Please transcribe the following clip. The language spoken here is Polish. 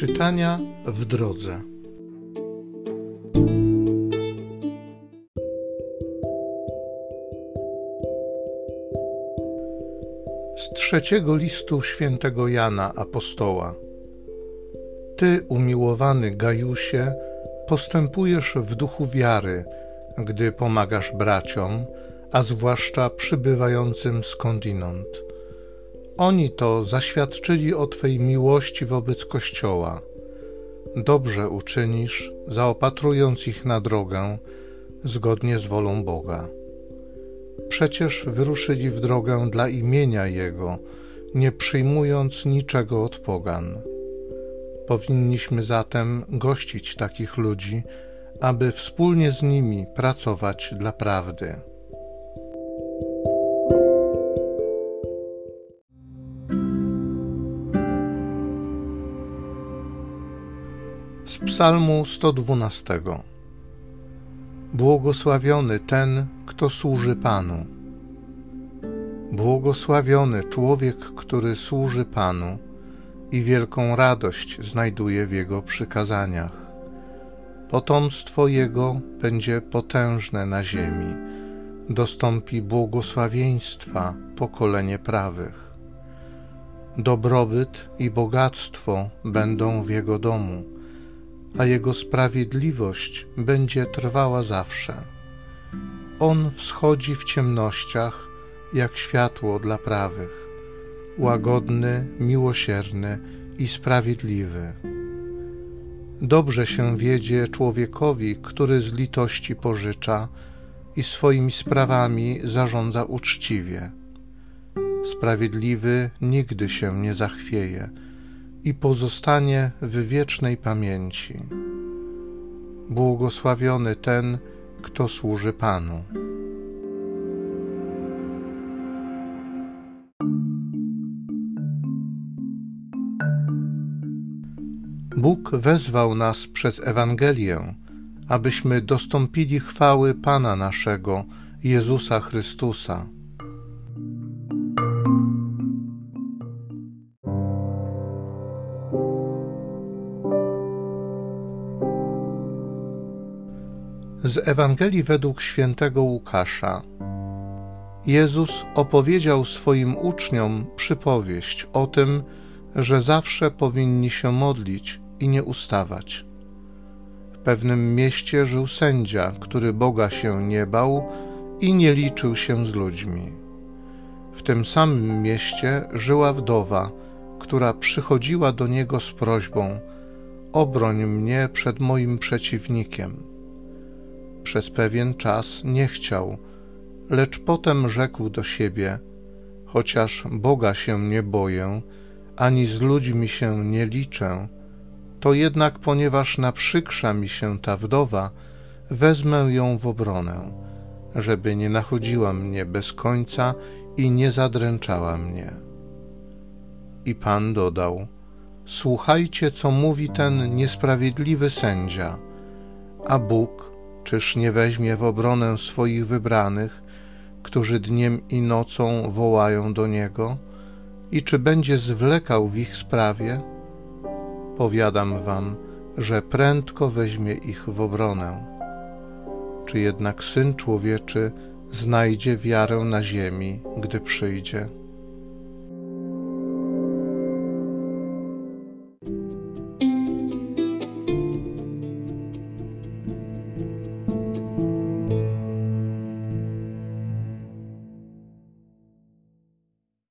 Czytania w drodze. Z trzeciego listu świętego Jana Apostoła. Ty, umiłowany Gajusie, postępujesz w duchu wiary, gdy pomagasz braciom, a zwłaszcza przybywającym skądinąd oni to zaświadczyli o Twej miłości wobec Kościoła. Dobrze uczynisz, zaopatrując ich na drogę zgodnie z wolą Boga. Przecież wyruszyli w drogę dla imienia Jego, nie przyjmując niczego od pogan. Powinniśmy zatem gościć takich ludzi, aby wspólnie z nimi pracować dla prawdy. Psalmu 112. Błogosławiony ten, kto służy Panu. Błogosławiony człowiek, który służy Panu i wielką radość znajduje w Jego przykazaniach. Potomstwo Jego będzie potężne na ziemi, dostąpi błogosławieństwa pokolenie prawych. Dobrobyt i bogactwo będą w Jego domu a Jego sprawiedliwość będzie trwała zawsze. On wschodzi w ciemnościach jak światło dla prawych, łagodny, miłosierny i sprawiedliwy. Dobrze się wiedzie człowiekowi, który z litości pożycza i swoimi sprawami zarządza uczciwie. Sprawiedliwy nigdy się nie zachwieje i pozostanie w wiecznej pamięci. Błogosławiony ten, kto służy Panu. Bóg wezwał nas przez Ewangelię, abyśmy dostąpili chwały Pana naszego, Jezusa Chrystusa Z Ewangelii według świętego Łukasza. Jezus opowiedział swoim uczniom przypowieść o tym, że zawsze powinni się modlić i nie ustawać. W pewnym mieście żył sędzia, który Boga się nie bał i nie liczył się z ludźmi. W tym samym mieście żyła wdowa, która przychodziła do niego z prośbą: Obroń mnie przed moim przeciwnikiem. Przez pewien czas nie chciał, lecz potem rzekł do siebie: Chociaż Boga się nie boję, ani z ludźmi się nie liczę, to jednak, ponieważ naprzykrza mi się ta wdowa, wezmę ją w obronę, żeby nie nachodziła mnie bez końca i nie zadręczała mnie. I Pan dodał: Słuchajcie, co mówi ten niesprawiedliwy sędzia, a Bóg Czyż nie weźmie w obronę swoich wybranych, którzy dniem i nocą wołają do Niego? I czy będzie zwlekał w ich sprawie? Powiadam wam, że prędko weźmie ich w obronę. Czy jednak Syn Człowieczy znajdzie wiarę na ziemi, gdy przyjdzie?